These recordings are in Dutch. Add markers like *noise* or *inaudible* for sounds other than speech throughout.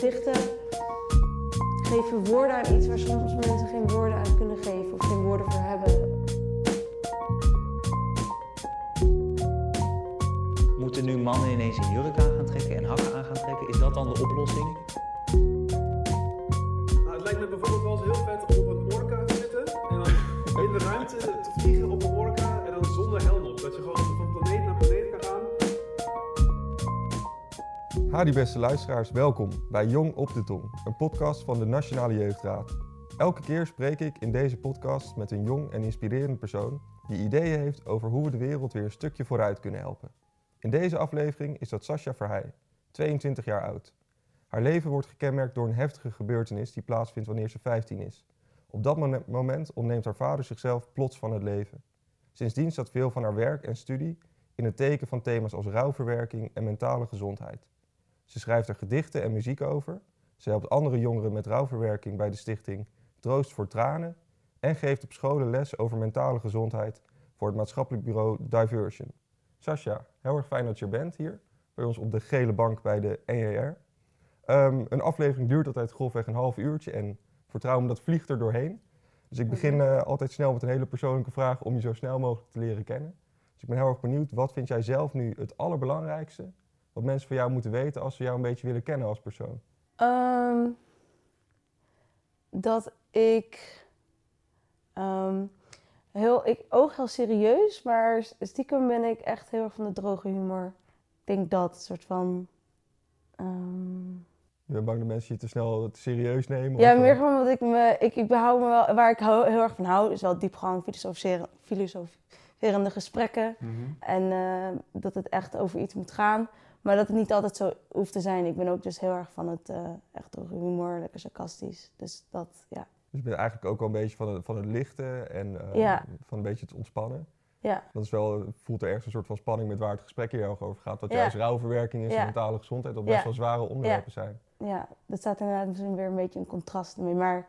gedichten geven woorden aan iets waar soms mensen geen woorden aan kunnen geven of geen woorden voor hebben. Moeten nu mannen ineens een jurk aan gaan trekken en hakken aan gaan trekken? Is dat dan de oplossing? Nou, het lijkt me bijvoorbeeld wel eens heel vet om Hadi beste luisteraars, welkom bij Jong op de Tong, een podcast van de Nationale Jeugdraad. Elke keer spreek ik in deze podcast met een jong en inspirerend persoon die ideeën heeft over hoe we de wereld weer een stukje vooruit kunnen helpen. In deze aflevering is dat Sascha Verheij, 22 jaar oud. Haar leven wordt gekenmerkt door een heftige gebeurtenis die plaatsvindt wanneer ze 15 is. Op dat mom- moment ontneemt haar vader zichzelf plots van het leven. Sindsdien staat veel van haar werk en studie in het teken van thema's als rouwverwerking en mentale gezondheid. Ze schrijft er gedichten en muziek over. Ze helpt andere jongeren met rouwverwerking bij de stichting Troost voor Tranen. En geeft op scholen les over mentale gezondheid voor het maatschappelijk bureau Diversion. Sascha, heel erg fijn dat je er bent hier. Bij ons op de gele bank bij de NJR. Ehm, een aflevering duurt altijd grofweg een half uurtje en vertrouw me, dat vliegt er doorheen. Dus ik begin eh, altijd snel met een hele persoonlijke vraag om je zo snel mogelijk te leren kennen. Dus ik ben heel erg benieuwd, wat vind jij zelf nu het allerbelangrijkste wat mensen van jou moeten weten als ze jou een beetje willen kennen als persoon? Ehm, dat ik ehm, heel, ik oog heel serieus, maar stiekem ben ik echt heel erg van de droge humor. Ik denk dat soort van. ehm, Je bent bang dat mensen je te snel te serieus nemen? ja, of, eh, meer gewoon omdat ik me. Ik, ik behoud me wel. Waar ik hou- heel erg van hou, is wel diepgang, filosoferen, filosoferende gesprekken. mhm. En eh, dat het echt over iets moet gaan. Maar dat het niet altijd zo hoeft te zijn. Ik ben ook dus heel erg van het eh, echt humor, lekker sarcastisch. Dus dat, ja. Dus je bent eigenlijk ook wel een beetje van het, van het lichte en eh, Ja. van een beetje het ontspannen. Ja, Dat is wel, voelt er ergens een soort van spanning met waar het gesprek hier over gaat. Dat Ja. juist rouwverwerking is en Ja. mentale gezondheid, dat best wel zware onderwerpen zijn. ja, dat staat inderdaad misschien weer een beetje in contrast mee. Maar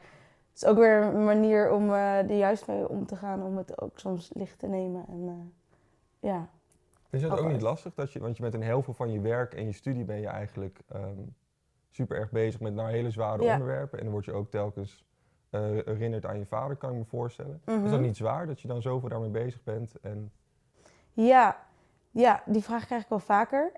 het is ook weer een manier om eh er juist mee om te gaan. Om het ook soms licht te nemen. En eh, ja. Is het ook Ook niet lastig? Dat je, want je bent in heel veel van je werk en je studie ben je eigenlijk ehm, super erg bezig met nou, hele zware Ja. onderwerpen. En dan word je ook telkens eh, herinnerd aan je vader, kan ik me voorstellen. Is dat Mhm. niet zwaar dat je dan zoveel daarmee bezig bent? En, Ja, ja, die vraag krijg ik wel vaker.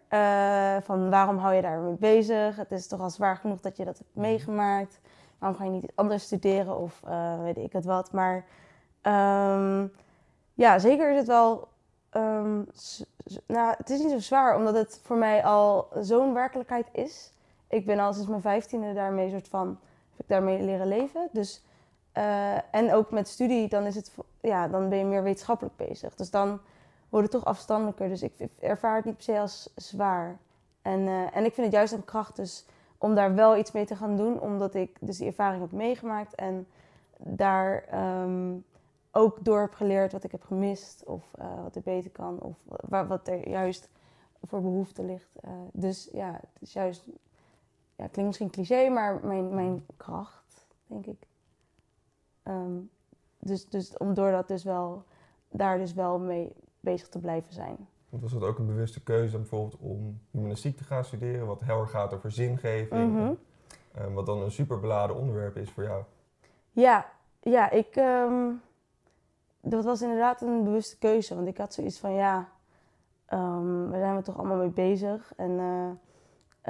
Van waarom hou je daar mee bezig? Het is toch al zwaar genoeg dat je dat hebt meegemaakt. Waarom ga je niet anders studeren of eh, weet ik het wat. Maar ehm, ja, zeker is het wel... ehm, nou, het is niet zo zwaar, omdat het voor mij al zo'n werkelijkheid is. Ik ben al sinds mijn vijftiende daarmee soort van... Heb ik daarmee leren leven. Dus, eh, en ook met studie, dan, is het, ja, dan ben je meer wetenschappelijk bezig. Dus dan worden toch afstandelijker. Dus ik ervaar het niet per se als zwaar. En, eh, en ik vind het juist een kracht dus om daar wel iets mee te gaan doen. Omdat ik dus die ervaring heb meegemaakt. En daar ehm, ook door heb geleerd wat ik heb gemist. Of eh, wat ik beter kan. Of wa- wat er juist voor behoefte ligt. Eh, dus ja, het is juist... Ja, klinkt misschien cliché, maar mijn, mijn kracht, denk ik. Ehm, dus, dus om door dat dus wel, daar dus wel mee bezig te blijven zijn. Want was dat ook een bewuste keuze bijvoorbeeld om humanistiek te gaan studeren, wat heel erg gaat over zingeving, Mhm. en, eh, wat dan een super beladen onderwerp is voor jou? Ja, ja, ik. ehm, dat was inderdaad een bewuste keuze. Want ik had zoiets van ja, ehm daar zijn we toch allemaal mee bezig. En, eh,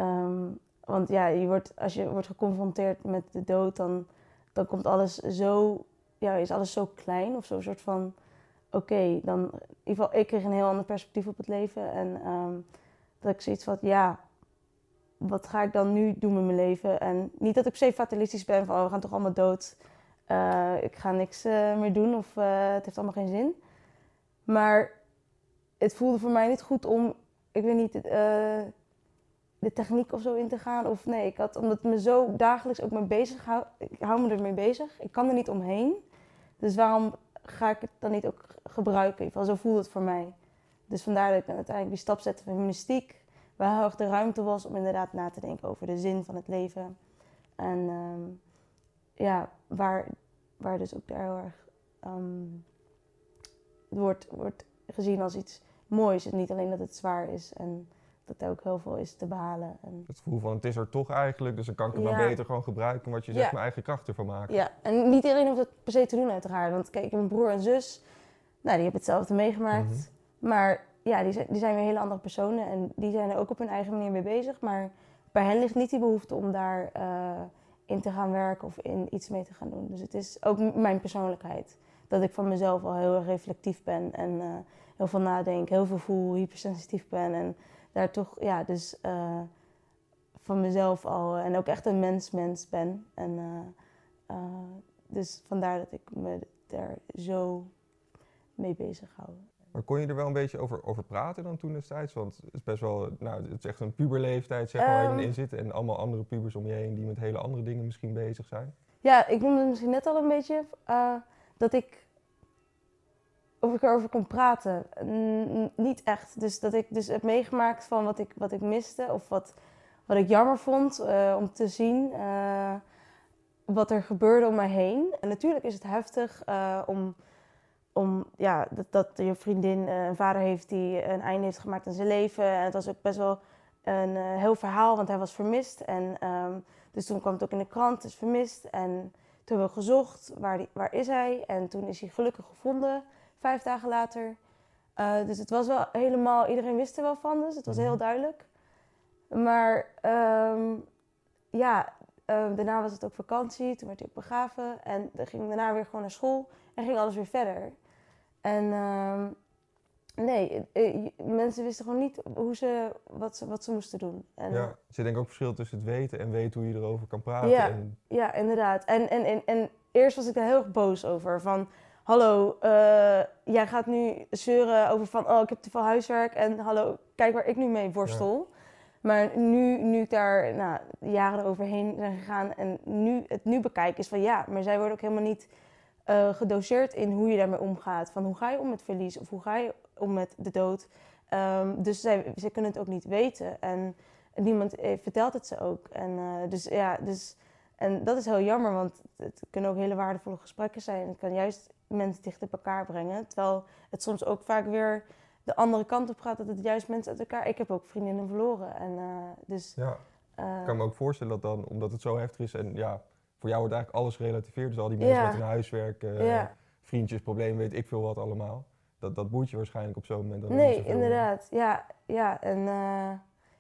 ehm, want ja, je wordt, als je wordt geconfronteerd met de dood, dan, dan komt alles zo. Ja, is alles zo klein of zo'n soort van. Oké, dan. In ieder geval, ik kreeg een heel ander perspectief op het leven. En ehm, dat ik zoiets van ja. Wat ga ik dan nu doen met mijn leven? En niet dat ik se fatalistisch ben van oh, we gaan toch allemaal dood. Eh, ik ga niks eh, meer doen of eh, het heeft allemaal geen zin. Maar het voelde voor mij niet goed om, ik weet niet, de techniek of zo in te gaan. Of nee, ik had, omdat het me zo dagelijks ook mee bezig hou, ik hou me ermee bezig. Ik kan er niet omheen. Dus waarom ga ik het dan niet ook gebruiken? Geval, zo voelde het voor mij. Dus vandaar dat ik uiteindelijk die stap zette van mystiek. Waar heel erg de ruimte was om inderdaad na te denken over de zin van het leven. En ehm, ja, waar, waar dus ook daar heel erg ehm, wordt, wordt gezien als iets moois. En niet alleen dat het zwaar is. En dat er ook heel veel is te behalen. En, Het gevoel van het is er toch eigenlijk, dus dan kan ik het maar beter gewoon gebruiken wat je zegt, Ja. mijn eigen kracht ervan maken. ja, en niet iedereen hoeft dat per se te doen uiteraard. Want kijk, mijn broer en zus, nou, die hebben hetzelfde meegemaakt. Mhm. Maar ja, die zijn, die zijn weer hele andere personen en die zijn er ook op hun eigen manier mee bezig. Maar bij hen ligt niet die behoefte om daar eh, in te gaan werken of in iets mee te gaan doen. Dus het is ook mijn persoonlijkheid. Dat ik van mezelf al heel erg reflectief ben en eh, heel veel nadenk, heel veel voel, hypersensitief ben. En daar toch, ja, dus eh, van mezelf al en ook echt een mens-mens ben. En eh, eh, dus vandaar dat ik me daar zo mee bezig hou. Maar kon je er wel een beetje over, over praten dan toen destijds? Want het is best wel, nou, het is echt een puberleeftijd zeg maar, waar je Ehm. in zit. En allemaal andere pubers om je heen die met hele andere dingen misschien bezig zijn. Ja, ik noemde misschien net al een beetje eh, dat ik of ik erover kon praten. Niet echt. Dus dat ik dus heb meegemaakt van wat ik, wat ik miste of wat, wat ik jammer vond eh, om te zien. eh, wat er gebeurde om mij heen. En natuurlijk is het heftig eh, om, om ja, dat, dat je vriendin een vader heeft die een einde heeft gemaakt aan zijn leven. En het was ook best wel een heel verhaal, want hij was vermist. En ehm, dus toen kwam het ook in de krant, is vermist. En toen hebben we gezocht, waar, waar is hij? En toen is hij gelukkig gevonden, vijf dagen later. Eh, dus het was wel helemaal, iedereen wist er wel van, dus het was Mhm. heel duidelijk. Maar ehm, ja, eh, daarna was het ook vakantie, toen werd hij ook begraven. En dan ging daarna weer gewoon naar school en ging alles weer verder. En ehm, nee, eh, je- mensen wisten gewoon niet hoe ze, wat, ze, wat ze moesten doen. En, Ja, er zit denk ik ook verschil tussen het weten en weten hoe je erover kan praten. Ja. En, Ja, inderdaad. En, en, en, en eerst was ik daar heel erg boos over. Van, hallo, eh, jij gaat nu zeuren over van, oh, ik heb te veel huiswerk. En hallo, kijk waar ik nu mee worstel. Maar nu, nu ik daar nou, jaren overheen zijn gegaan en nu, het nu bekijk, is van ja, maar zij worden ook helemaal niet eh, gedoseerd in hoe je daarmee omgaat. Van hoe ga je om met verlies of hoe ga je om met de dood. Ehm, dus zij, zij kunnen het ook niet weten. En niemand eh, vertelt het ze ook. En, dus ja, dus, en dat is heel jammer, want het kunnen ook hele waardevolle gesprekken zijn. Het kan juist mensen dichter bij elkaar brengen. Terwijl het soms ook vaak weer de andere kant op gaat, dat het juist mensen uit elkaar... Ik heb ook vriendinnen verloren. En, eh, dus, ja, eh, ik kan me ook voorstellen dat dan, omdat het zo heftig is en ja, voor jou wordt eigenlijk alles gerelativeerd. Dus al die mensen Ja. met hun huiswerk, ja. vriendjes, problemen, weet ik veel wat allemaal. Dat, dat boeit je waarschijnlijk op zo'n moment dan Nee, inderdaad. Ja, ja. En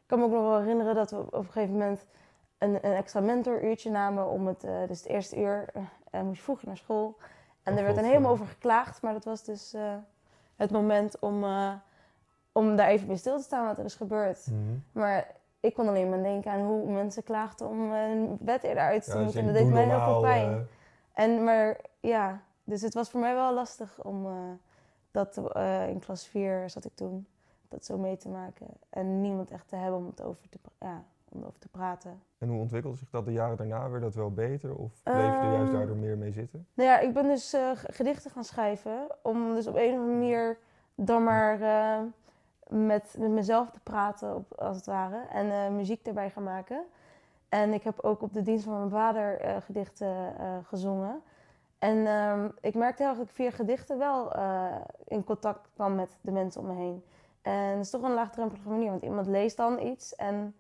ik kan me ook nog wel herinneren dat we op een gegeven moment een, een extra mentoruurtje namen om het, eh, dus het eerste uur eh, moest je vroeg naar school. En Oh, er werd dan helemaal over geklaagd, maar dat was dus het moment om, om daar even bij stil te staan wat er is gebeurd. Mhm. Maar ik kon alleen maar denken aan hoe mensen klaagden om hun bed eerder uit te Ja, dus moeten. je en dat deed mij heel veel pijn. En, maar ja, dus het was voor mij wel lastig om dat in klas 4 zat ik toen, dat zo mee te maken. En niemand echt te hebben om het over te, ja, om erover te praten. En hoe ontwikkelde zich dat de jaren daarna? Werd dat wel beter of bleef je er juist Ehm, daardoor meer mee zitten? Nou ja, ik ben dus eh, gedichten gaan schrijven. Om dus op een of andere manier dan maar eh, met, met mezelf te praten, op, als het ware. En eh, muziek erbij gaan maken. En ik heb ook op de dienst van mijn vader gedichten gezongen. En ehm, ik merkte ik via gedichten wel in contact kwam met de mensen om me heen. En dat is toch een laagdrempelige manier, want iemand leest dan iets en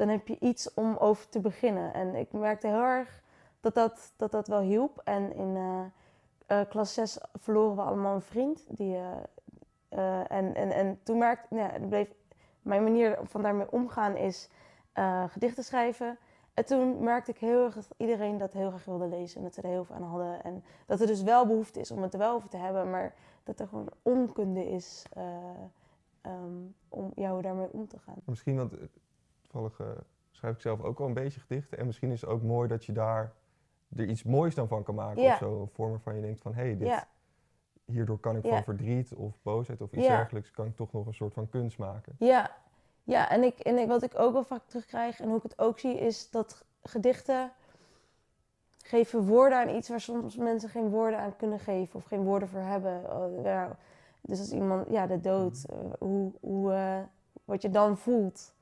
dan heb je iets om over te beginnen. En ik merkte heel erg dat dat, dat, dat wel hielp. En in eh, eh, klas 6 verloren we allemaal een vriend. Die, eh, en, en, en toen merkte nou ja, bleef, mijn manier van daarmee omgaan is gedichten schrijven. En toen merkte ik heel erg dat iedereen dat heel graag wilde lezen. En dat ze er heel veel aan hadden. En dat er dus wel behoefte is om het er wel over te hebben. Maar dat er gewoon onkunde is eh, ehm, om jou daarmee om te gaan. Misschien, want toevallig eh, schrijf ik zelf ook wel een beetje gedichten. En misschien is het ook mooi dat je daar er iets moois dan van kan maken. Ja. Of zo, een vorm waarvan je denkt van, hé, hey, dit, Ja. hierdoor kan ik Ja. van verdriet of boosheid of iets dergelijks, kan ik toch nog een soort van kunst maken. Ja, ja en, ik, en ik, wat ik ook wel vaak terugkrijg en hoe ik het ook zie, is dat gedichten geven woorden aan iets waar soms mensen geen woorden aan kunnen geven of geen woorden voor hebben. Oh, ja, dus als iemand, ja, de dood, eh, hoe, hoe, eh, wat je dan voelt,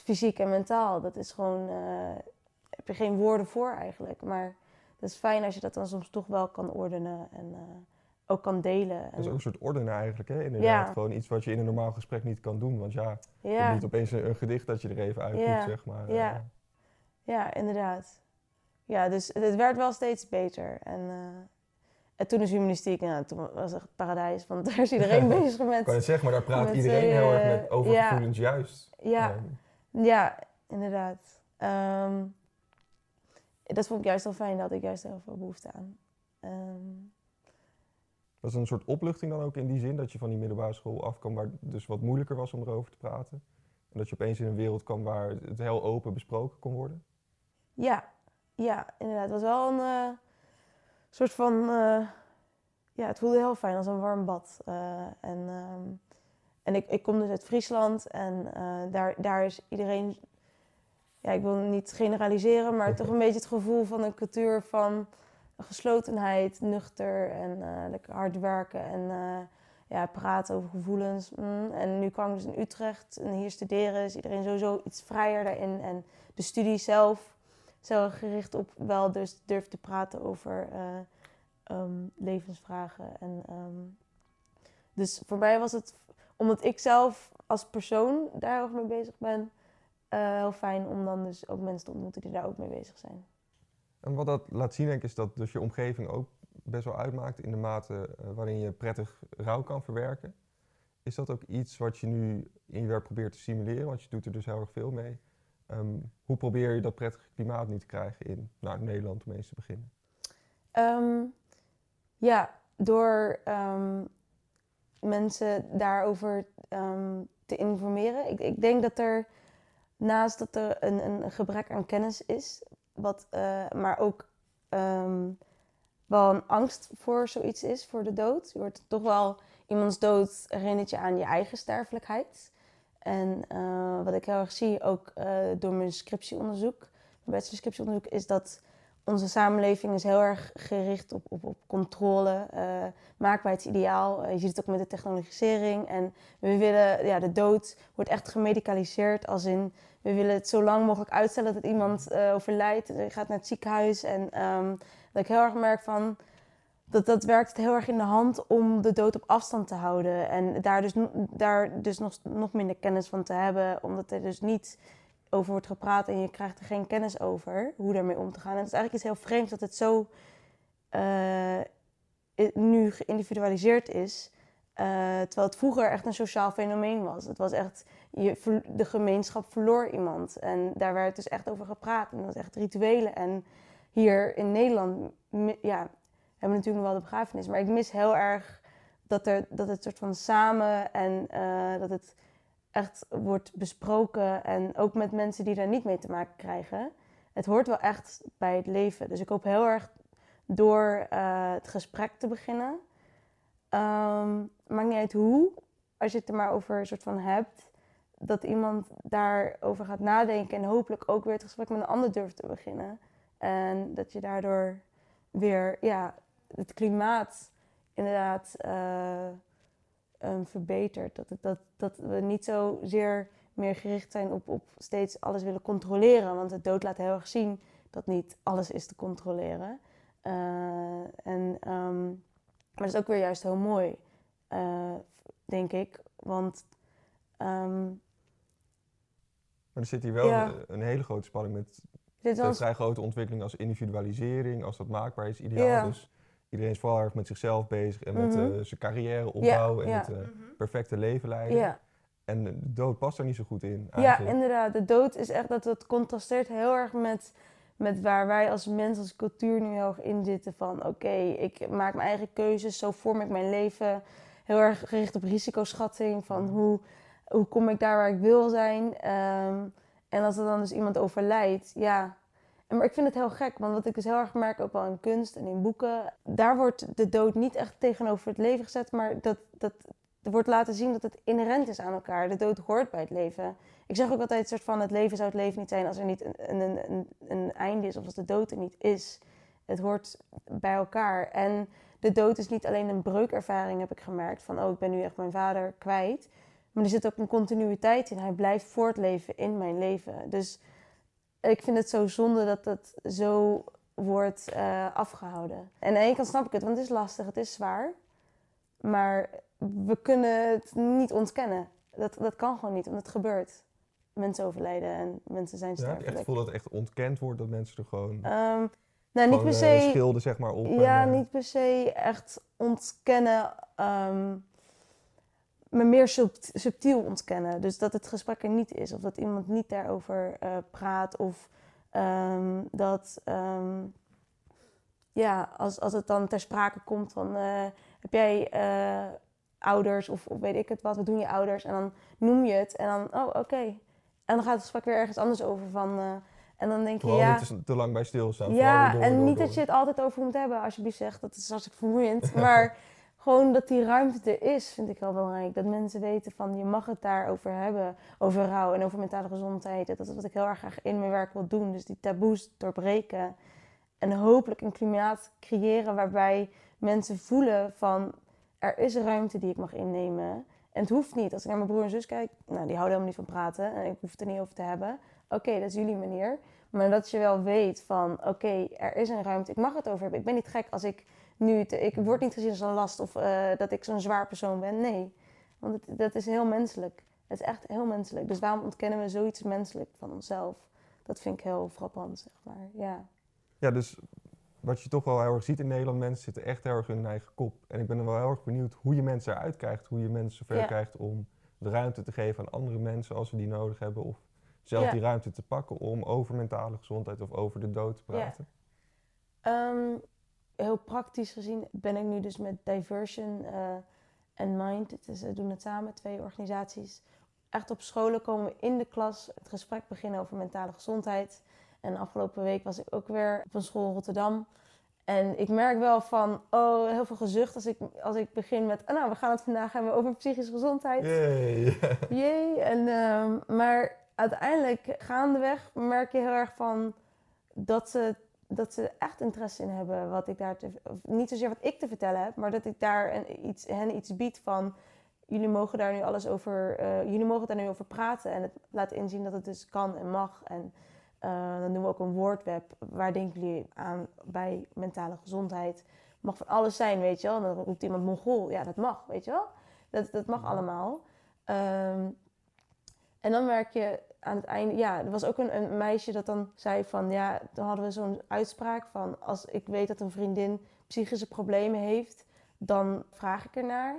fysiek en mentaal, dat is gewoon, eh, heb je geen woorden voor eigenlijk. Maar dat is fijn als je dat dan soms toch wel kan ordenen en eh, ook kan delen. Dat is ook En, een soort ordenen eigenlijk, hè? Inderdaad. Ja. Gewoon iets wat je in een normaal gesprek niet kan doen. Want ja, je hebt ja, niet opeens een, een gedicht dat je er even uitkomt, Ja. zeg maar. eh. Ja. ja, inderdaad. Ja, dus het, werd wel steeds beter. En, en toen is humanistiek, nou, toen was het paradijs. Want daar is iedereen *laughs* bezig Ik kan met. het zeggen, maar daar praat Met, iedereen heel erg met over ja. gevoelens juist. Ja, ja inderdaad. Ehm, dat vond ik juist wel fijn, had ik juist heel veel behoefte aan. Ehm, dat is een soort opluchting dan ook in die zin, dat je van die middelbare school afkwam waar het dus wat moeilijker was om erover te praten. En dat je opeens in een wereld kwam waar het heel open besproken kon worden. Ja, ja, inderdaad. Het was wel een eh, soort van. eh, ja, het voelde heel fijn als een warm bad. Eh, en ehm, en ik, ik kom dus uit Friesland en eh, daar, daar is iedereen. Ja, ik wil niet generaliseren, maar toch een beetje het gevoel van een cultuur van geslotenheid, nuchter en eh, lekker hard werken en eh, ja, praten over gevoelens. mm. En nu kan ik dus in Utrecht en hier studeren, is iedereen sowieso iets vrijer daarin. En de studie zelf zo gericht op wel dus durf te praten over eh, ehm, levensvragen. En, ehm, dus voor mij was het, omdat ik zelf als persoon daar erg mee bezig ben, eh, heel fijn om dan dus ook mensen te ontmoeten die daar ook mee bezig zijn. En wat dat laat zien, denk ik, is dat dus je omgeving ook best wel uitmaakt in de mate eh, waarin je prettig rouw kan verwerken. Is dat ook iets wat je nu in je werk probeert te simuleren? Want je doet er dus heel erg veel mee. Ehm, hoe probeer je dat prettige klimaat nu te krijgen in nou, Nederland om eens te beginnen? Ehm, ja, door ehm, mensen daarover ehm, te informeren. Ik, ik denk dat er naast dat er een, een gebrek aan kennis is, wat, eh, maar ook ehm, wel een angst voor zoiets is, voor de dood. Je wordt toch wel, iemands dood herinnert je aan je eigen sterfelijkheid. En eh, wat ik heel erg zie, ook eh, door mijn scriptieonderzoek, mijn bachelorscriptieonderzoek, is dat onze samenleving is heel erg gericht op, op, op controle, eh maakbaarheidsideaal. Eh, je ziet het ook met de technologisering. En we willen, ja, de dood wordt echt gemedicaliseerd als in, we willen het zo lang mogelijk uitstellen dat iemand eh, overlijdt. Je gaat naar het ziekenhuis en ehm, dat ik heel erg merk van, dat, dat werkt heel erg in de hand om de dood op afstand te houden. En daar dus, daar dus nog, nog minder kennis van te hebben, omdat er dus niet over wordt gepraat en je krijgt er geen kennis over hoe daarmee om te gaan. En het is eigenlijk iets heel vreemds dat het zo eh, nu geïndividualiseerd is. eh, terwijl het vroeger echt een sociaal fenomeen was. Het was echt, je, de gemeenschap verloor iemand. En daar werd dus echt over gepraat. En dat was echt rituelen. En hier in Nederland, ja, hebben we natuurlijk nog wel de begrafenis. Maar ik mis heel erg dat, er, dat het soort van samen en eh, dat het echt wordt besproken. En ook met mensen die daar niet mee te maken krijgen. Het hoort wel echt bij het leven. Dus ik hoop heel erg door eh, het gesprek te beginnen. Ehm, maakt niet uit hoe, als je het er maar over een soort van hebt, dat iemand daarover gaat nadenken en hopelijk ook weer het gesprek met een ander durft te beginnen. En dat je daardoor weer ja, het klimaat inderdaad eh, verbetert. Dat, dat, dat we niet zozeer meer gericht zijn op, op steeds alles willen controleren. Want het dood laat heel erg zien dat niet alles is te controleren. Eh, en, ehm, maar dat is ook weer juist heel mooi, eh, denk ik. Want ehm, Maar er zit hier wel Ja. een, een hele grote spanning met dit de was vrij grote ontwikkeling als individualisering, als dat maakbaar is, ideaal. Ja. Dus iedereen is vooral erg met zichzelf bezig en met Mhm. eh, zijn carrière opbouwen Ja, en ja. het eh, perfecte leven leiden. ja. En de dood past daar niet zo goed in. Ja, Eigenlijk. inderdaad. De dood is echt dat het contrasteert heel erg met, met waar wij als mens, als cultuur nu heel erg in zitten. Van oké, ik maak mijn eigen keuzes, zo vorm ik mijn leven. Heel erg gericht op risicoschatting. Van hoe, hoe kom ik daar waar ik wil zijn. Ehm, en als er dan dus iemand overlijdt, ja. Maar ik vind het heel gek, want wat ik dus heel erg merk, ook wel in kunst en in boeken, daar wordt de dood niet echt tegenover het leven gezet, maar dat, dat er wordt laten zien dat het inherent is aan elkaar. De dood hoort bij het leven. Ik zeg ook altijd soort van het leven zou het leven niet zijn als er niet een, een, een, een einde is of als de dood er niet is. Het hoort bij elkaar. En de dood is niet alleen een breukervaring, heb ik gemerkt. Van, oh, ik ben nu echt mijn vader kwijt. Maar er zit ook een continuïteit in. Hij blijft voortleven in mijn leven. Dus ik vind het zo zonde dat dat zo wordt eh, afgehouden. En aan de ene kant snap ik het, want het is lastig, het is zwaar. Maar we kunnen het niet ontkennen. Dat, dat kan gewoon niet, want het gebeurt. Mensen overlijden en mensen zijn Ja, heb je echt het dat het echt ontkend wordt, dat mensen er gewoon, Ehm, nou, niet per eh, se. schilden zeg maar op. Ja, en, eh, niet per se echt ontkennen, ehm, maar meer sub- subtiel ontkennen. Dus dat het gesprek er niet is, of dat iemand niet daarover eh, praat, of ehm, dat, ehm, ja, als, als het dan ter sprake komt van, eh, heb jij eh, ouders, of, of weet ik het wat, wat doen je ouders? En dan noem je het, en dan, oh, oké. En dan gaat het gesprek weer ergens anders over van, en dan denk je, Vooral ja... niet te, te lang bij stilstaan. Ja, door, en door, niet door. dat je het altijd over moet hebben, alsjeblieft zeg. Dat is hartstikke vermoeiend. *laughs* Maar gewoon dat die ruimte er is, vind ik wel belangrijk. Dat mensen weten van, je mag het daarover hebben. Over rouw en over mentale gezondheid. Dat is wat ik heel erg graag in mijn werk wil doen. Dus die taboes doorbreken. En hopelijk een klimaat creëren waarbij mensen voelen van... Er is ruimte die ik mag innemen. En het hoeft niet. Als ik naar mijn broer en zus kijk, nou, die houden helemaal niet van praten. En ik hoef het er niet over te hebben. Oké, dat is jullie manier. Maar dat je wel weet van, oké, er is een ruimte. Ik mag het over hebben. Ik ben niet gek als ik nu... Ik word niet gezien als een last of eh, dat ik zo'n zwaar persoon ben. Nee, want het, dat is heel menselijk. Het is echt heel menselijk. Dus waarom ontkennen we zoiets menselijk van onszelf? Dat vind ik heel frappant, zeg maar. Ja. Ja, dus wat je toch wel heel erg ziet in Nederland, mensen zitten echt heel erg in hun eigen kop. En ik ben er wel heel erg benieuwd hoe je mensen eruit krijgt. Hoe je mensen zover Ja. krijgt om de ruimte te geven aan andere mensen als ze die nodig hebben. Of zelf Ja. die ruimte te pakken om over mentale gezondheid of over de dood te Ja. praten. Heel praktisch gezien ben ik nu dus met Diversion eh, en Mind. Het is, we doen het samen, twee organisaties. Echt op scholen komen we in de klas het gesprek beginnen over mentale gezondheid. En afgelopen week was ik ook weer op een school in Rotterdam. En ik merk wel van, oh, heel veel gezucht als ik, als ik begin met... Oh, nou, we gaan het vandaag hebben over psychische gezondheid. Jee. *laughs* En, ehm, maar uiteindelijk, gaandeweg, merk je heel erg van dat ze, dat ze echt interesse in hebben. Wat ik daar te, niet zozeer wat ik te vertellen heb, maar dat ik daar een, iets, hen iets bied van. Jullie mogen daar nu alles over, eh, jullie mogen daar nu over praten en het laten inzien dat het dus kan en mag. En eh, dan doen we ook een woordweb. Waar denken jullie aan bij mentale gezondheid? Mag van alles zijn, weet je wel. En dan roept iemand Mongool. Ja, dat mag, weet je wel. Dat, dat mag allemaal. Ehm, en dan merk je aan het einde... Ja, er was ook een, een meisje dat dan zei van... Ja, dan hadden we zo'n uitspraak van... Als ik weet dat een vriendin psychische problemen heeft... Dan vraag ik ernaar.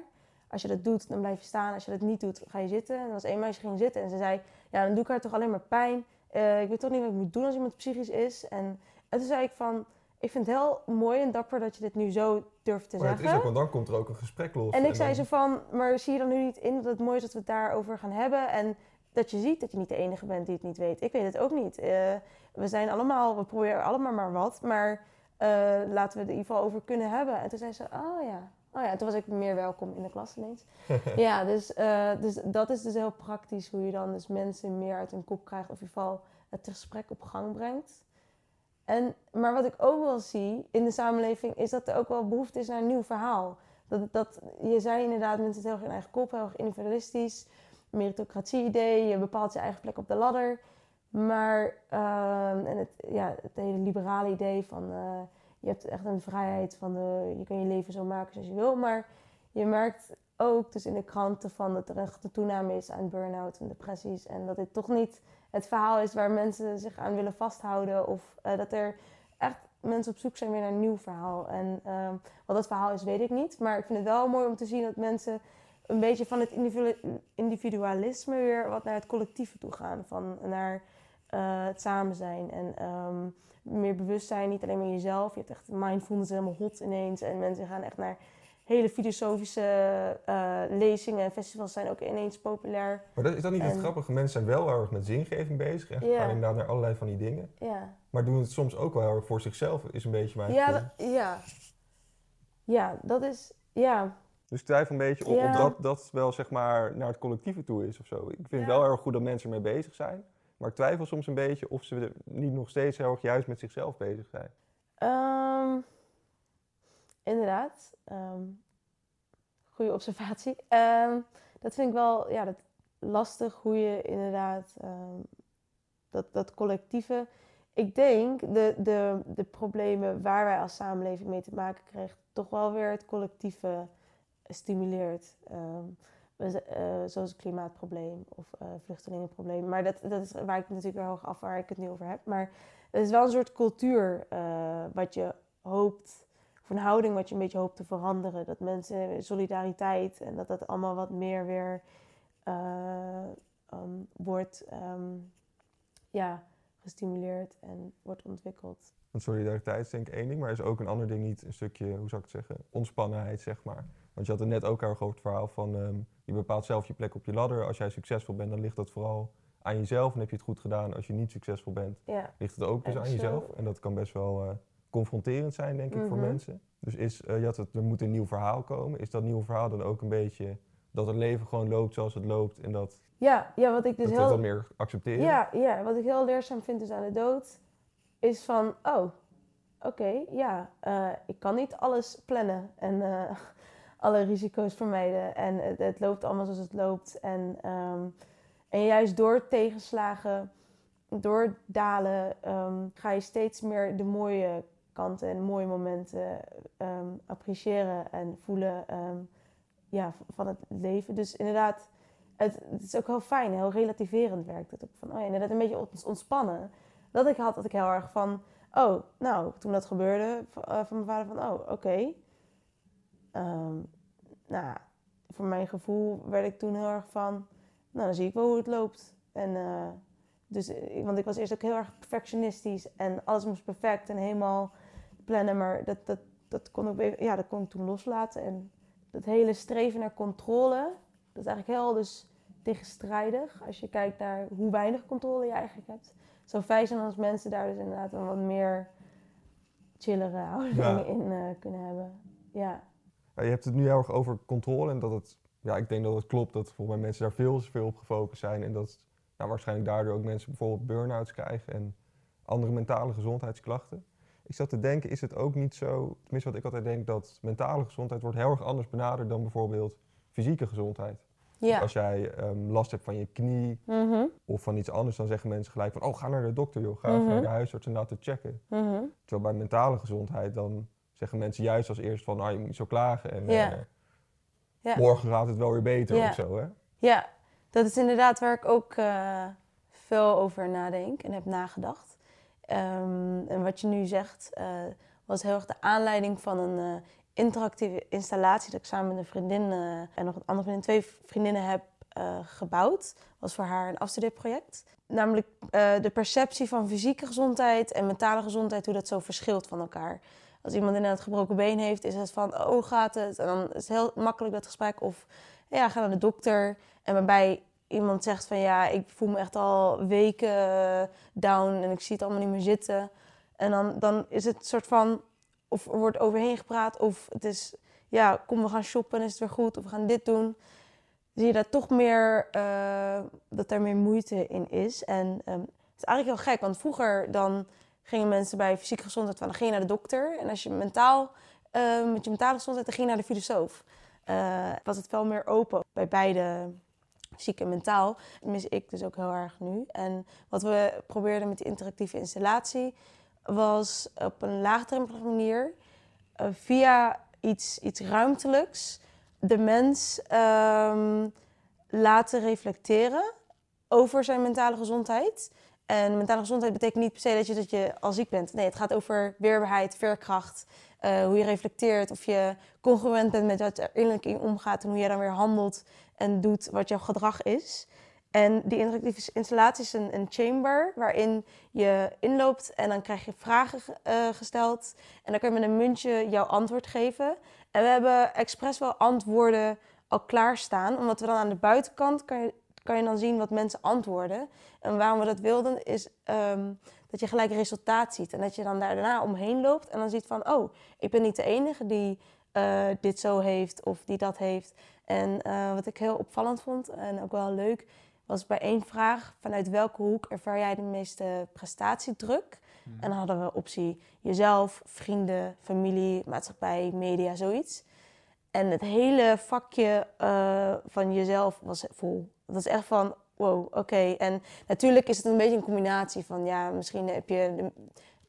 Als je dat doet, dan blijf je staan. Als je dat niet doet, ga je zitten. En er was één meisje ging zitten en ze zei... Ja, dan doe ik haar toch alleen maar pijn. Eh, ik weet toch niet wat ik moet doen als iemand psychisch is. En, en toen zei ik van... Ik vind het heel mooi en dapper dat je dit nu zo durft te Maar het zeggen. is ook, want dan komt er ook een gesprek los. En ik zei dan- zo van, maar zie je dan nu niet in dat het mooi is dat we het daarover gaan hebben? En dat je ziet dat je niet de enige bent die het niet weet. Ik weet het ook niet. Eh, we zijn allemaal, we proberen allemaal maar wat. Maar eh, laten we het in ieder geval over kunnen hebben. En toen zei ze, oh ja. Oh ja, toen was ik meer welkom in de klas ineens. *laughs* ja, dus, eh, dus dat is dus heel praktisch hoe je dan dus mensen meer uit hun kop krijgt. Of in ieder geval het gesprek op gang brengt. En, maar wat ik ook wel zie in de samenleving is dat er ook wel behoefte is naar een nieuw verhaal. Dat, dat, je zei inderdaad, mensen zitten heel erg in eigen kop, heel erg individualistisch. Meritocratie-idee, je bepaalt je eigen plek op de ladder. Maar, ehm, en het, ja, het hele liberale idee van eh, je hebt echt een vrijheid van de, je kan je leven zo maken zoals je wil. Maar je merkt ook dus in de kranten van dat er echt een toename is aan burn-out en depressies. En dat dit toch niet het verhaal is waar mensen zich aan willen vasthouden. Of eh, dat er echt mensen op zoek zijn weer naar een nieuw verhaal. En ehm, wat dat verhaal is, weet ik niet. Maar ik vind het wel mooi om te zien dat mensen een beetje van het individu- individualisme weer wat naar het collectieve toe gaan. Van naar eh, het samen zijn en ehm, meer bewustzijn, niet alleen maar jezelf. Je hebt echt mindfulness helemaal hot ineens. En mensen gaan echt naar hele filosofische eh, lezingen en festivals zijn ook ineens populair. Maar dat, is dat niet het En- grappige? Mensen zijn wel heel erg met zingeving bezig. En gaan inderdaad naar allerlei van die dingen. Maar doen het soms ook wel heel erg voor zichzelf, is een beetje mijn ja, dat- ja. ja dat is... Ja, Dus ik twijfel een beetje of, Ja. of dat, dat wel zeg maar naar het collectieve toe is of zo. Ik vind het Ja. wel heel erg goed dat mensen ermee bezig zijn. Maar ik twijfel soms een beetje of ze niet nog steeds heel erg juist met zichzelf bezig zijn. Ehm, inderdaad. Ehm goede observatie. Ehm, dat vind ik wel ja, dat lastig hoe je inderdaad dat, dat collectieve. Ik denk de, de, de problemen waar wij als samenleving mee te maken krijgen, toch wel weer het collectieve stimuleert. Ehm, eh, zoals het klimaatprobleem of eh, vluchtelingenprobleem. Maar dat, dat is waar ik natuurlijk wel hoog af waar ik het nu over heb. Maar het is wel een soort cultuur eh, wat je hoopt, of een houding wat je een beetje hoopt te veranderen. Dat mensen solidariteit en dat dat allemaal wat meer weer eh, ehm, wordt ehm, ja, gestimuleerd en wordt ontwikkeld. Want solidariteit is denk ik één ding, maar is ook een ander ding niet een stukje, hoe zou ik het zeggen, ontspannenheid, zeg maar. Want je had het net ook erg over het verhaal van, ehm, je bepaalt zelf je plek op je ladder. Als jij succesvol bent, dan ligt dat vooral aan jezelf en heb je het goed gedaan. Als je niet succesvol bent, Ja. ligt het ook dus aan jezelf. zo. En dat kan best wel eh, confronterend zijn, denk ik, voor Mhm. mensen. Dus is, eh, je had het, er moet een nieuw verhaal komen. Is dat nieuwe verhaal dan ook een beetje dat het leven gewoon loopt zoals het loopt en dat, Ja, ja, wat ik dus dat heel... dat meer accepteren? Ja, ja, wat ik heel leerzaam vind dus aan de dood, is van, oh, oké, ja, eh, ik kan niet alles plannen en eh, alle risico's vermijden. En het, het loopt allemaal zoals het loopt. En, ehm, en juist door tegenslagen, door dalen, ehm, ga je steeds meer de mooie kanten en mooie momenten ehm, appreciëren en voelen ja, van het leven. Dus inderdaad, het, is ook heel fijn, heel relativerend werkt het ook. Van, oh inderdaad een beetje ont- ontspannen. Dat ik had, dat ik heel erg van, oh, nou, toen dat gebeurde, eh, van mijn vader van, oh, oké. Ehm, nou, voor mijn gevoel werd ik toen heel erg van, nou, dan zie ik wel hoe het loopt. En eh, dus, eh, want ik was eerst ook heel erg perfectionistisch en alles moest perfect en helemaal plannen, maar dat, dat, dat kon ik, ja, dat kon ik toen loslaten. En dat hele streven naar controle, dat is eigenlijk heel dus tegenstrijdig. Als je kijkt naar hoe weinig controle je eigenlijk hebt. Het zou fijn zijn als mensen daar dus inderdaad een wat meer chillere houding Ja. in eh, kunnen hebben. Ja. Ja, je hebt het nu heel erg over controle en dat het, ja, ik denk dat het klopt dat volgens mij mensen daar veel te veel op gefocust zijn en dat nou, waarschijnlijk daardoor ook mensen bijvoorbeeld burn-outs krijgen en andere mentale gezondheidsklachten. Ik zat te denken, is het ook niet zo, tenminste wat ik altijd denk, dat mentale gezondheid wordt heel erg anders benaderd dan bijvoorbeeld fysieke gezondheid. Ja. Als jij ehm, last hebt van je knie Mhm, of van iets anders, dan zeggen mensen gelijk van, oh ga naar de dokter joh, ga Mhm. naar de huisarts en laten checken. mhm. Terwijl bij mentale gezondheid dan zeggen mensen juist als eerst van, nou je moet niet zo klagen en Ja. eh, Ja. morgen gaat het wel weer beter Ja. of zo hè. Ja, dat is inderdaad waar ik ook eh, veel over nadenk en heb nagedacht. Ehm, en wat je nu zegt, eh, was heel erg de aanleiding van een interactieve installatie dat ik samen met een vriendin en nog een andere vriendin, twee vriendinnen heb eh, gebouwd. Was voor haar een afstudeerproject. Namelijk de perceptie van fysieke gezondheid en mentale gezondheid, hoe dat zo verschilt van elkaar. Als iemand inderdaad een gebroken been heeft, is het van, oh, gaat het? En dan is het heel makkelijk dat gesprek. Of, ja, ga naar de dokter. En waarbij iemand zegt van, ja, ik voel me echt al weken down en ik zie het allemaal niet meer zitten. En dan, dan is het soort van, of er wordt overheen gepraat, of het is, ja, kom, we gaan shoppen en is het weer goed, of we gaan dit doen. Zie je daar toch meer, eh, dat er meer moeite in is. En ehm, het is eigenlijk heel gek, want vroeger dan gingen mensen bij fysieke gezondheid van, dan ging je naar de dokter. En als je mentaal, eh, met je mentale gezondheid, dan ging je naar de filosoof. Eh, was het veel meer open bij beide fysiek en mentaal. Mis ik dus ook heel erg nu. En wat we probeerden met die interactieve installatie was op een laagdrempelige manier eh, via iets, iets ruimtelijks de mens ehm, laten reflecteren over zijn mentale gezondheid. En mentale gezondheid betekent niet per se dat je, dat je al ziek bent. Nee, het gaat over weerbaarheid, veerkracht, eh, hoe je reflecteert, of je congruent bent met wat er innerlijk in omgaat en hoe je dan weer handelt en doet wat jouw gedrag is. En die interactieve installatie is een, een chamber waarin je inloopt en dan krijg je vragen ge- eh, gesteld. En dan kan je met een muntje jouw antwoord geven. En we hebben expres wel antwoorden al klaarstaan, omdat we dan aan de buitenkant kan je, kan je dan zien wat mensen antwoorden. En waarom we dat wilden is ehm, dat je gelijk resultaat ziet. En dat je dan daar daarna omheen loopt en dan ziet van, oh, ik ben niet de enige die eh, dit zo heeft of die dat heeft. En eh, wat ik heel opvallend vond en ook wel leuk, was bij één vraag, vanuit welke hoek ervaar jij de meeste prestatiedruk? En dan hadden we optie jezelf, vrienden, familie, maatschappij, media, zoiets. En het hele vakje eh, van jezelf was vol. Het was echt van, wow, oké. En natuurlijk is het een beetje een combinatie van, ja, misschien heb je de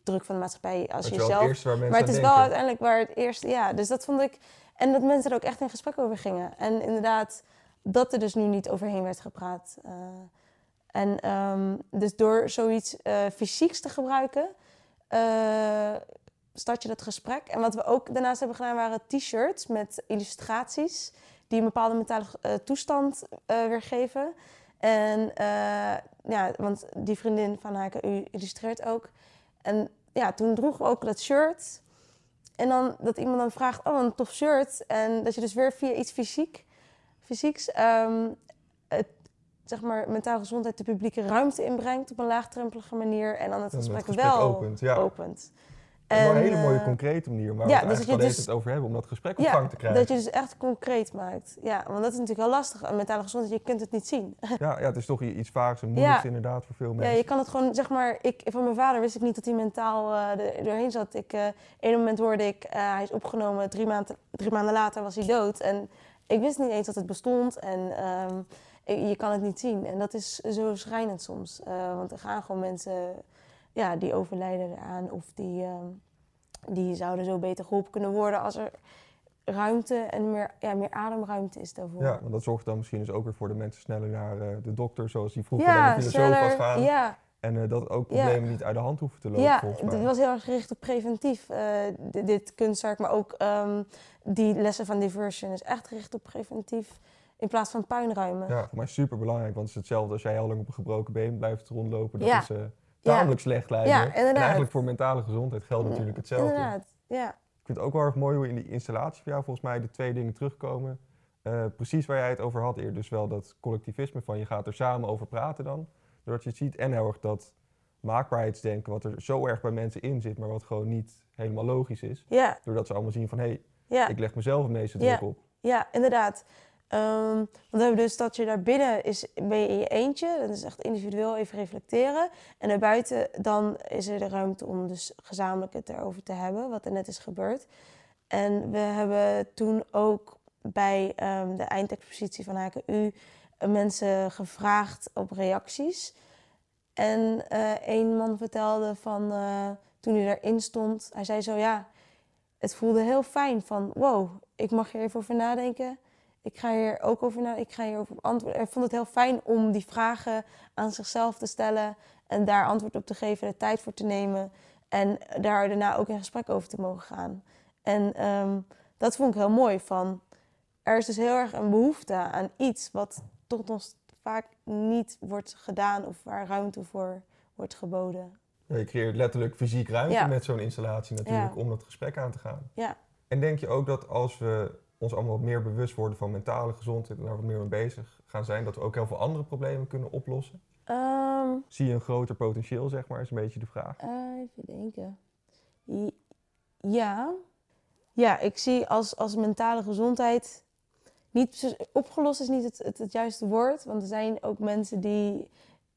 druk van de maatschappij als Dat is het jezelf maar het is wel denken. uiteindelijk waar het eerste, ja. Dus dat vond ik En dat mensen er ook echt in gesprek over gingen. En inderdaad, dat er dus nu niet overheen werd gepraat. Eh, en ehm, dus door zoiets eh, fysieks te gebruiken, eh, start je dat gesprek. En wat we ook daarnaast hebben gedaan waren t-shirts met illustraties die een bepaalde mentale eh, toestand eh, weergeven. En eh, ja, want die vriendin van Haken u illustreert ook. En ja, toen droegen we ook dat shirt. En dan dat iemand dan vraagt, oh, een tof shirt. En dat je dus weer via iets fysiek, fysieks, ehm, het, zeg maar, mentale gezondheid de publieke ruimte inbrengt op een laagdrempelige manier. En dan het gesprek wel opent, ja. opent. Op een hele mooie eh, concrete manier waar ja, we dus het dat eigenlijk je al dus- het over hebben om dat gesprek op Ja, gang te krijgen. dat je dus echt concreet maakt. Ja, want dat is natuurlijk heel lastig. Een mentale gezondheid, je kunt het niet zien. *laughs* Ja, ja, het is toch iets vaags en moeilijks Ja. inderdaad voor veel Ja, mensen. je kan het gewoon, zeg maar, ik, van mijn vader wist ik niet dat hij mentaal eh, er doorheen zat. Ik, eh een moment hoorde ik, hij is opgenomen, drie, maanden drie maanden later was hij dood. En ik wist niet eens dat het bestond en ehm, je kan het niet zien. En dat is zo schrijnend soms. Want er gaan gewoon mensen, ja, die overlijden eraan of die, ehm, die zouden zo beter geholpen kunnen worden als er ruimte en meer, ja, meer ademruimte is daarvoor. Ja, want dat zorgt dan misschien dus ook weer voor de mensen sneller naar eh, de dokter, zoals die vroeger Ja, naar de filosoof gaan. ja, En eh, dat ook Ja. problemen niet uit de hand hoeven te lopen, Ja, het was heel erg gericht op preventief, eh, di- dit kunstwerk. Maar ook ehm, die lessen van Diversion is echt gericht op preventief in plaats van puinruimen. Ja, voor mij super belangrijk, want het is hetzelfde als jij heel lang op een gebroken been blijft rondlopen. Dat Ja. is tamelijk slecht lijkt Ja. En eigenlijk voor mentale gezondheid geldt natuurlijk hetzelfde. Inderdaad, ja. Ik vind het ook wel erg mooi hoe in die installatie van jou volgens mij de twee dingen terugkomen. Eh, precies waar jij het over had eerder. Dus wel dat collectivisme van je gaat er samen over praten dan. Doordat je het ziet. En heel erg dat maakbaarheidsdenken wat er zo erg bij mensen in zit, maar wat gewoon niet helemaal logisch is. Ja, Doordat ze allemaal zien van hé, hey, ja, ik leg mezelf het meeste Ja. druk op. ja, inderdaad. Ehm, want we hebben dus dat je daar binnen is, ben je in je eentje. Dat is echt individueel even reflecteren. En daarbuiten dan is er de ruimte om dus gezamenlijk het erover te hebben, wat er net is gebeurd. En we hebben toen ook bij ehm, de eindexpositie van HKU eh, mensen gevraagd op reacties. En eh een man vertelde van eh, toen hij erin stond, hij zei zo ja, het voelde heel fijn van wow, ik mag hier even over nadenken. Ik ga hier ook over na, ik ga hierover antwoorden. Hij vond het heel fijn om die vragen aan zichzelf te stellen en daar antwoord op te geven, de tijd voor te nemen en daar daarna ook in gesprek over te mogen gaan. En ehm, dat vond ik heel mooi van er is dus heel erg een behoefte aan iets wat toch nog vaak niet wordt gedaan of waar ruimte voor wordt geboden. Ja, je creëert letterlijk fysiek ruimte Ja. met zo'n installatie natuurlijk Ja. om dat gesprek aan te gaan. Ja. En denk je ook dat als we ons allemaal wat meer bewust worden van mentale gezondheid en daar wat meer mee bezig gaan zijn, dat we ook heel veel andere problemen kunnen oplossen? Ehm, Zie je een groter potentieel, zeg maar, is een beetje de vraag. Eh, even denken. Ja. Ja, ik zie als, als mentale gezondheid. Niet, opgelost is niet het, het, het juiste woord. Want er zijn ook mensen die.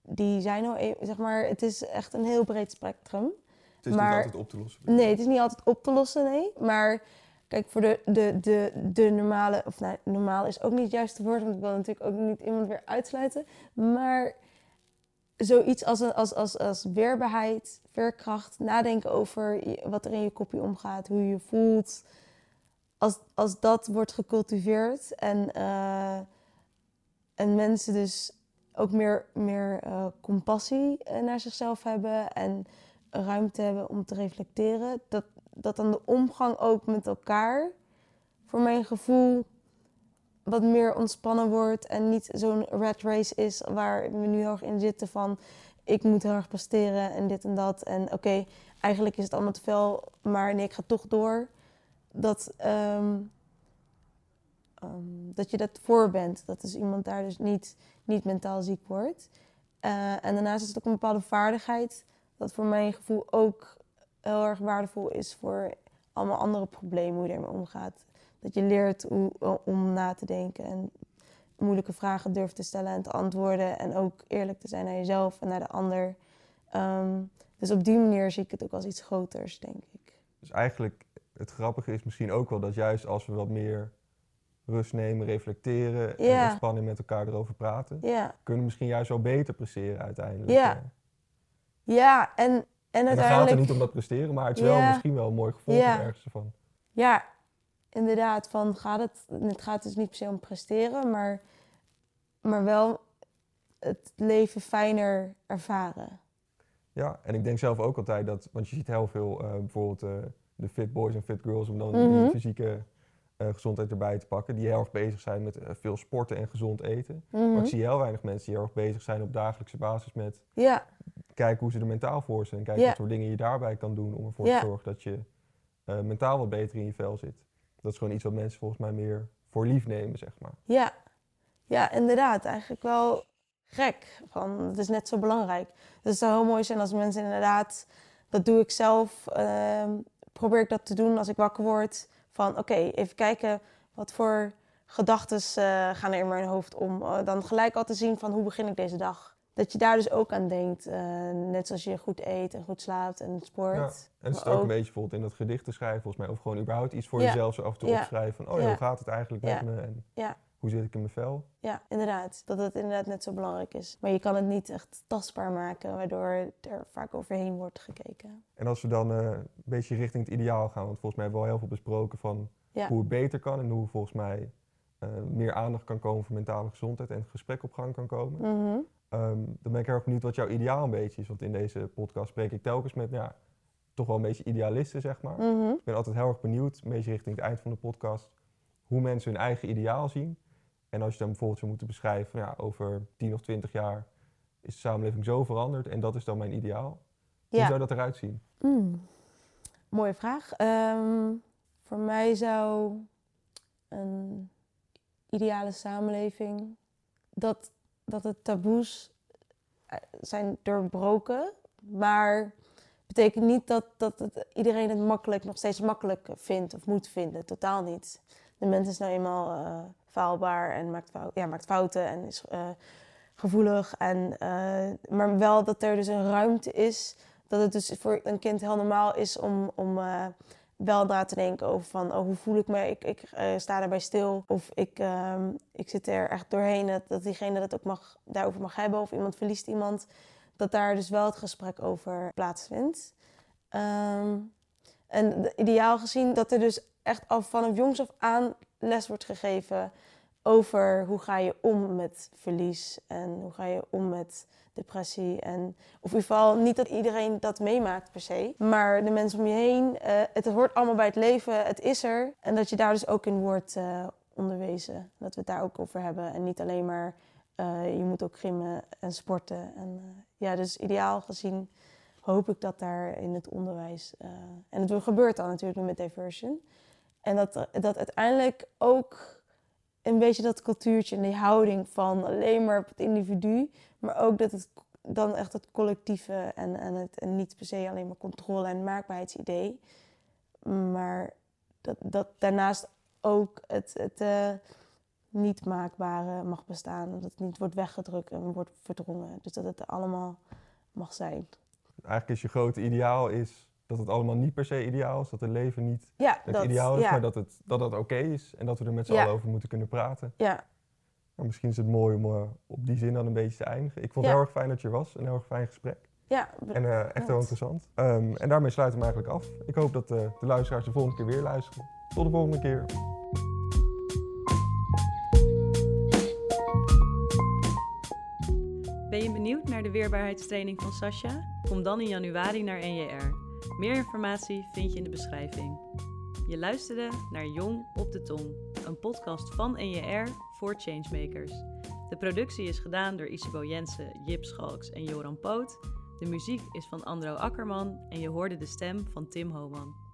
Die zijn al. e- Zeg maar, het is echt een heel breed spectrum. Het is Maar- niet altijd op te lossen. Nee, het is niet altijd op te lossen, nee. Maar kijk, voor de, de, de, de normale... Of nou, normaal is ook niet het juiste woord... want ik wil natuurlijk ook niet iemand weer uitsluiten. Maar zoiets als, als, als, als weerbaarheid, veerkracht... nadenken over wat er in je kopje omgaat, hoe je je voelt... Als, als dat wordt gecultiveerd en, eh, en mensen dus ook meer, meer eh, compassie eh, naar zichzelf hebben... en ruimte hebben om te reflecteren. Dat, dat dan de omgang ook met elkaar, voor mijn gevoel, wat meer ontspannen wordt. En niet zo'n rat race is waar we nu heel erg in zitten van... ik moet heel erg presteren en dit en dat. En oké, eigenlijk is het allemaal te veel, maar nee, ik ga toch door. Dat, ehm, ehm, dat je dat voor bent. Dat dus iemand daar dus niet, niet mentaal ziek wordt. Eh, en daarnaast is het ook een bepaalde vaardigheid dat voor mijn gevoel ook heel erg waardevol is voor allemaal andere problemen, hoe je ermee omgaat. Dat je leert hoe, om na te denken en moeilijke vragen durft te stellen en te antwoorden. En ook eerlijk te zijn naar jezelf en naar de ander. Ehm, dus op die manier zie ik het ook als iets groters, denk ik. Dus eigenlijk, het grappige is misschien ook wel dat juist als we wat meer rust nemen, reflecteren en Ja. ontspannen met elkaar erover praten, kunnen we misschien juist wel beter presteren uiteindelijk. Ja. eh. ja en, en En dan gaat het uiteindelijk... er niet om dat presteren, maar het is wel misschien wel een mooi gevolg Ja. ergens ervan. Ja, inderdaad, van gaat het, het gaat dus niet per se om presteren, maar, maar wel het leven fijner ervaren. Ja, en ik denk zelf ook altijd dat, want je ziet heel veel eh, bijvoorbeeld eh, de fit boys en fit girls, om dan Mhm. die fysieke eh, gezondheid erbij te pakken, die heel erg bezig zijn met veel sporten en gezond eten. Mhm. Maar ik zie heel weinig mensen die heel erg bezig zijn op dagelijkse basis met Ja, kijken hoe ze er mentaal voor zijn en kijken Ja. wat voor dingen je daarbij kan doen om ervoor Ja. te zorgen dat je eh, mentaal wat beter in je vel zit. Dat is gewoon iets wat mensen volgens mij meer voor lief nemen, zeg maar. ja, ja, inderdaad. Eigenlijk wel gek. Van, het is net zo belangrijk. Dus het zou heel mooi zijn als mensen inderdaad, dat doe ik zelf, ehm, probeer ik dat te doen als ik wakker word. Van oké, even kijken wat voor gedachten gaan er in mijn hoofd om. Eh, dan gelijk al te zien van hoe begin ik deze dag. Dat je daar dus ook aan denkt. eh, net zoals je goed eet en goed slaapt en sport. Ja. En het zit ook een ook- beetje bijvoorbeeld in dat gedicht te schrijven, volgens mij. Of gewoon überhaupt iets voor Ja. jezelf zo af en toe Ja. opschrijven. Van, oh ja, hoe gaat het eigenlijk met me? En Ja. hoe zit ik in mijn vel? Ja, inderdaad. Dat het inderdaad net zo belangrijk is. Maar je kan het niet echt tastbaar maken, waardoor er vaak overheen wordt gekeken. En als we dan eh, een beetje richting het ideaal gaan, want volgens mij hebben we al heel veel besproken van hoe het beter kan en hoe volgens mij eh, meer aandacht kan komen voor mentale gezondheid en het gesprek op gang kan komen. Mhm. Ehm, dan ben ik heel erg benieuwd wat jouw ideaal een beetje is. Want in deze podcast spreek ik telkens met ja, toch wel een beetje idealisten, zeg maar. Mhm. Ik ben altijd heel erg benieuwd, een beetje richting het eind van de podcast, hoe mensen hun eigen ideaal zien. En als je dan bijvoorbeeld zou moeten beschrijven, van, ja, over 10 of 20 jaar is de samenleving zo veranderd en dat is dan mijn ideaal. Hoe zou dat eruit zien? Mm. Mooie vraag. Ehm, voor mij zou een ideale samenleving dat, dat de taboes eh, zijn doorbroken, maar betekent niet dat, dat het, iedereen het makkelijk, nog steeds makkelijk vindt of moet vinden. Totaal niet. De mens is nou eenmaal eh, faalbaar en maakt, ja, maakt fouten en is eh, gevoelig. En, maar wel dat er dus een ruimte is dat het dus voor een kind heel normaal is om, om wel na te denken over van oh, hoe voel ik me, ik, ik eh, sta daarbij stil. Of ik, ehm, ik zit er echt doorheen, dat, dat diegene dat ook mag, daarover mag hebben. Of iemand verliest iemand, dat daar dus wel het gesprek over plaatsvindt. Ehm, en de- ideaal gezien dat er dus echt al vanaf jongs af aan les wordt gegeven over hoe ga je om met verlies en hoe ga je om met depressie. En, of in ieder geval niet dat iedereen dat meemaakt per se, maar de mensen om je heen. eh, het hoort allemaal bij het leven, het is er. En dat je daar dus ook in wordt eh, onderwezen. Dat we het daar ook over hebben en niet alleen maar eh, je moet ook gymmen en sporten. En, ja, dus ideaal gezien hoop ik dat daar in het onderwijs... en het gebeurt dan natuurlijk met Diversion. En dat, dat uiteindelijk ook een beetje dat cultuurtje en die houding van alleen maar op het individu, maar ook dat het dan echt het collectieve en, en, het, niet per se alleen maar controle en maakbaarheidsidee, maar dat, dat daarnaast ook het, het eh, niet maakbare mag bestaan, dat het niet wordt weggedrukt en wordt verdrongen. Dus dat het er allemaal mag zijn. Eigenlijk is je grote ideaal is dat het allemaal niet per se ideaal is, dat het leven niet Ja, het dat, ideaal is, ja, maar dat het, dat het oké is en dat we er met z'n Ja. allen over moeten kunnen praten. ja, Maar misschien is het mooi om eh, op die zin dan een beetje te eindigen. Ik vond Ja. het heel erg fijn dat je er was, een heel erg fijn gesprek. ja, En eh, echt heel interessant. Ehm, en daarmee sluiten we eigenlijk af. Ik hoop dat eh, de luisteraars de volgende keer weer luisteren. Tot de volgende keer. Ben je benieuwd naar de weerbaarheidstraining van Sascha? Kom dan in januari naar NJR. Meer informatie vind je in de beschrijving. Je luisterde naar Jong op de Tong, een podcast van NJR voor Changemakers. De productie is gedaan door Isabo Jensen, Jip Schalks en Joran Poot. De muziek is van Andro Akkerman en je hoorde de stem van Tim Homan.